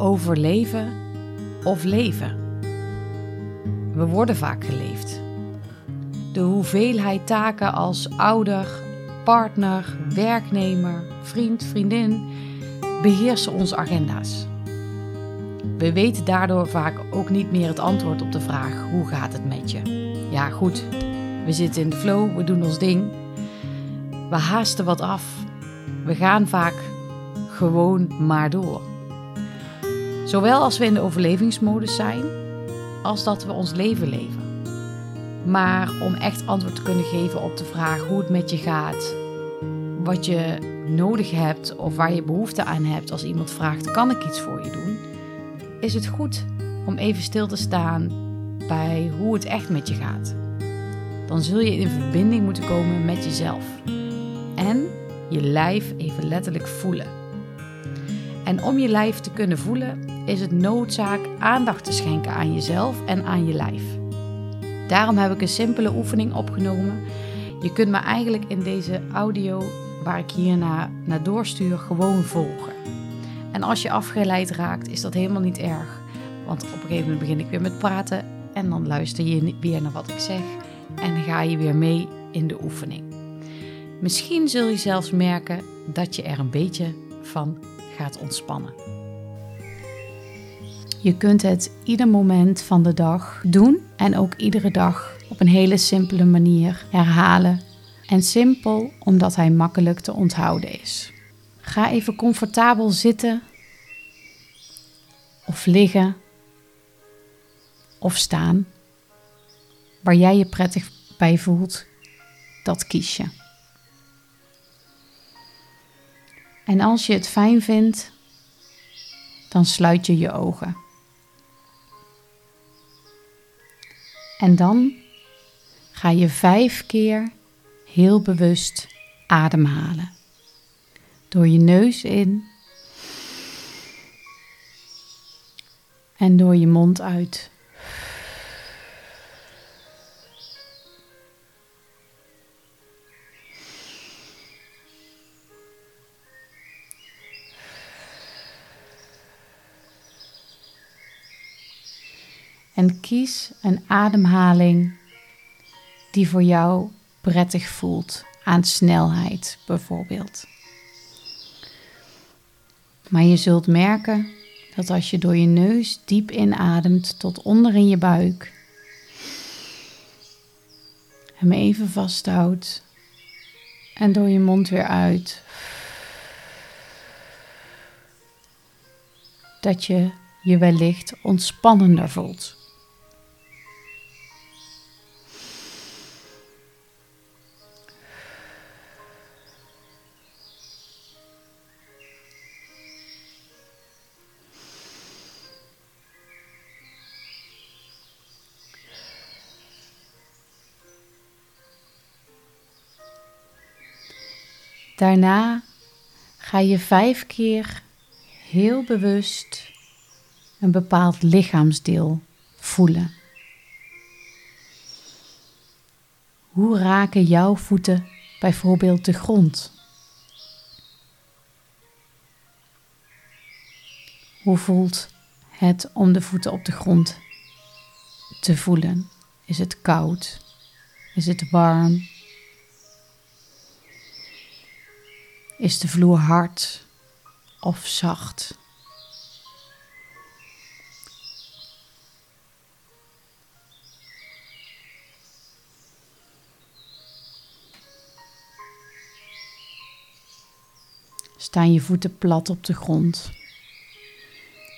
overleven of leven. We worden vaak geleefd. De hoeveelheid taken als ouder, partner, werknemer, vriend, vriendin beheersen onze agenda's. We weten daardoor vaak ook niet meer het antwoord op de vraag: hoe gaat het met je? Ja, goed, we zitten in de flow, we doen ons ding. We haasten wat af. We gaan vaak gewoon maar door. Zowel als we in de overlevingsmodus zijn, als dat we ons leven leven. Maar om echt antwoord te kunnen geven op de vraag hoe het met je gaat, wat je nodig hebt of waar je behoefte aan hebt als iemand vraagt: kan ik iets voor je doen? Is het goed om even stil te staan bij hoe het echt met je gaat. Dan zul je in verbinding moeten komen met jezelf en je lijf even letterlijk voelen. En om je lijf te kunnen voelen, is het noodzaak aandacht te schenken aan jezelf en aan je lijf. Daarom heb ik een simpele oefening opgenomen. Je kunt me eigenlijk in deze audio, waar ik hierna naar doorstuur, gewoon volgen. En als je afgeleid raakt, is dat helemaal niet erg. Want op een gegeven moment begin ik weer met praten en dan luister je weer naar wat ik zeg en ga je weer mee in de oefening. Misschien zul je zelfs merken dat je er een beetje van gaat ontspannen. Je kunt het ieder moment van de dag doen en ook iedere dag op een hele simpele manier herhalen. En simpel omdat hij makkelijk te onthouden is. Ga even comfortabel zitten of liggen of staan. Waar jij je prettig bij voelt, dat kies je. En als je het fijn vindt, dan sluit je je ogen. En dan ga je vijf keer heel bewust ademhalen. Door je neus in en door je mond uit. En kies een ademhaling die voor jou prettig voelt, aan snelheid bijvoorbeeld. Maar je zult merken dat als je door je neus diep inademt tot onder in je buik, hem even vasthoudt en door je mond weer uit, dat je je wellicht ontspannender voelt. Daarna ga je vijf keer heel bewust een bepaald lichaamsdeel voelen. Hoe raken jouw voeten bijvoorbeeld de grond? Hoe voelt het om de voeten op de grond te voelen? Is het koud? Is het warm? Is de vloer hard of zacht? Staan je voeten plat op de grond?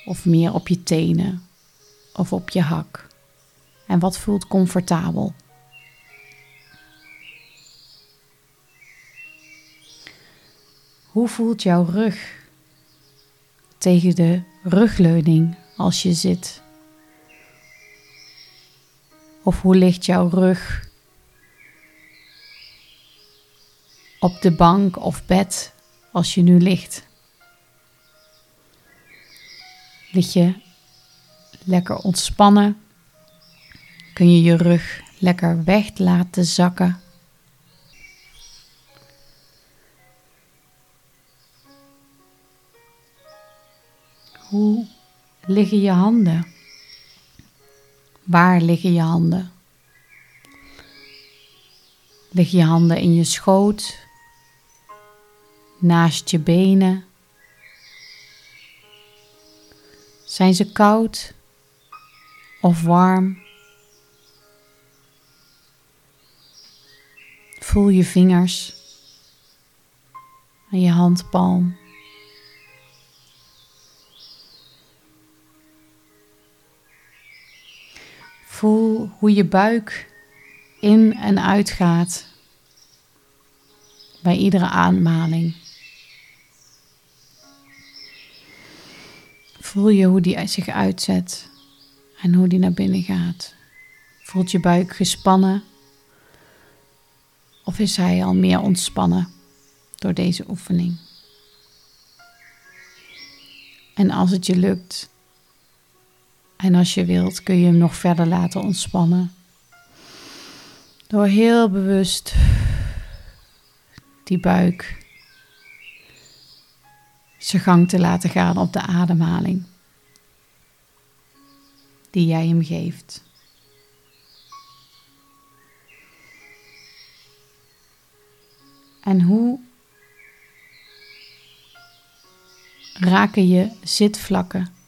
Of meer op je tenen? Of op je hak? En wat voelt comfortabel? Hoe voelt jouw rug tegen de rugleuning als je zit? Of hoe ligt jouw rug op de bank of bed als je nu ligt? Lig je lekker ontspannen? Kun je je rug lekker weg laten zakken? Hoe liggen je handen? Waar liggen je handen? Liggen je handen in je schoot, naast je benen? Zijn ze koud of warm? Voel je vingers en je handpalm. Voel hoe je buik in en uit gaat bij iedere ademhaling. Voel je hoe die zich uitzet en hoe die naar binnen gaat. Voelt je buik gespannen of is hij al meer ontspannen door deze oefening? En als het je lukt en als je wilt, kun je hem nog verder laten ontspannen. Door heel bewust die buik zijn gang te laten gaan op de ademhaling die jij hem geeft. En hoe raken je zitvlakken,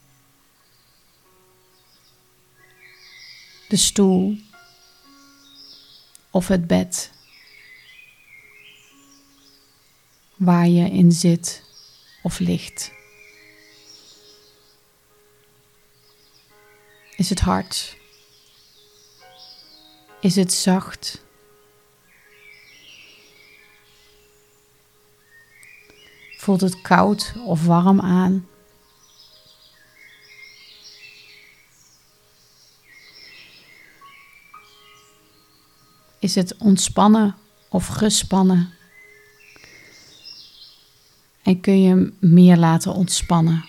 de stoel of het bed waar je in zit of ligt? Is het hard? Is het zacht? Voelt het koud of warm aan? Is het ontspannen of gespannen? En kun je hem meer laten ontspannen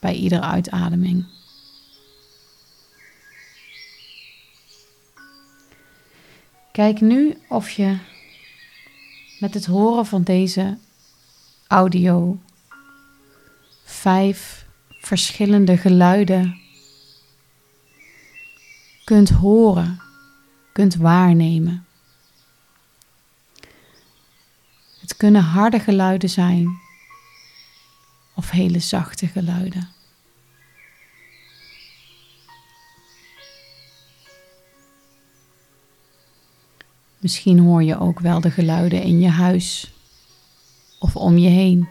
bij iedere uitademing. Kijk nu of je met het horen van deze audio vijf verschillende geluiden kunt horen, kunt waarnemen. Het kunnen harde geluiden zijn of hele zachte geluiden. Misschien hoor je ook wel de geluiden in je huis of om je heen.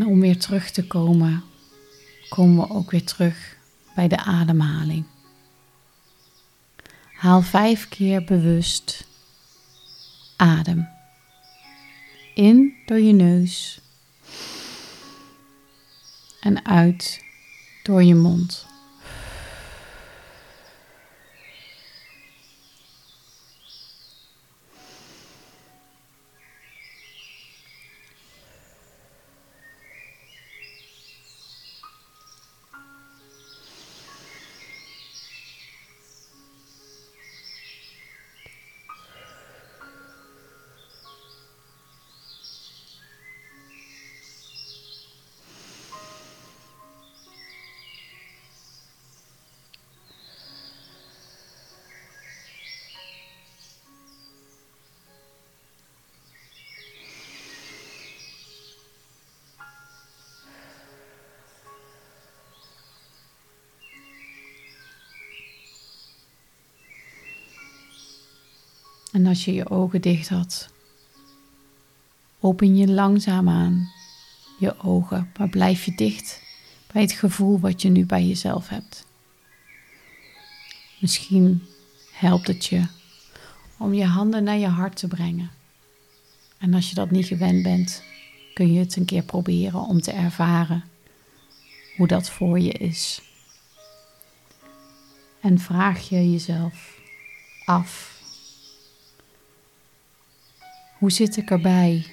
En om weer terug te komen, komen we ook weer terug bij de ademhaling. Haal vijf keer bewust adem. In door je neus en uit door je mond. En als je je ogen dicht had, open je langzaamaan je ogen, maar blijf je dicht bij het gevoel wat je nu bij jezelf hebt. Misschien helpt het je om je handen naar je hart te brengen. En als je dat niet gewend bent, kun je het een keer proberen om te ervaren hoe dat voor je is. En vraag je jezelf af. Hoe zit ik erbij?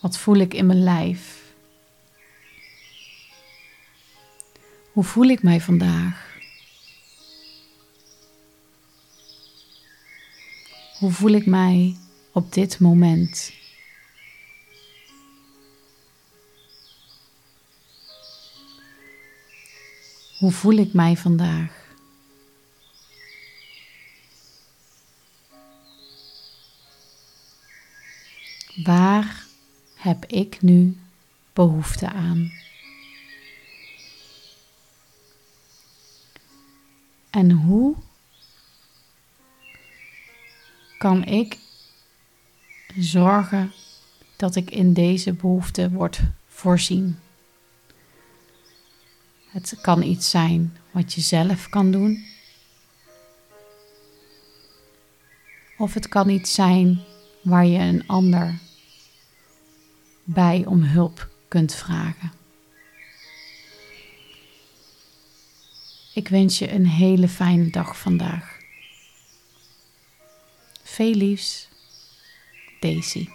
Wat voel ik in mijn lijf? Hoe voel ik mij vandaag? Hoe voel ik mij op dit moment? Hoe voel ik mij vandaag? Waar heb ik nu behoefte aan? En hoe kan ik zorgen dat ik in deze behoefte word voorzien? Het kan iets zijn wat je zelf kan doen. Of het kan iets zijn waar je een ander bij om hulp kunt vragen. Ik wens je een hele fijne dag vandaag. Veel liefs, Daisy.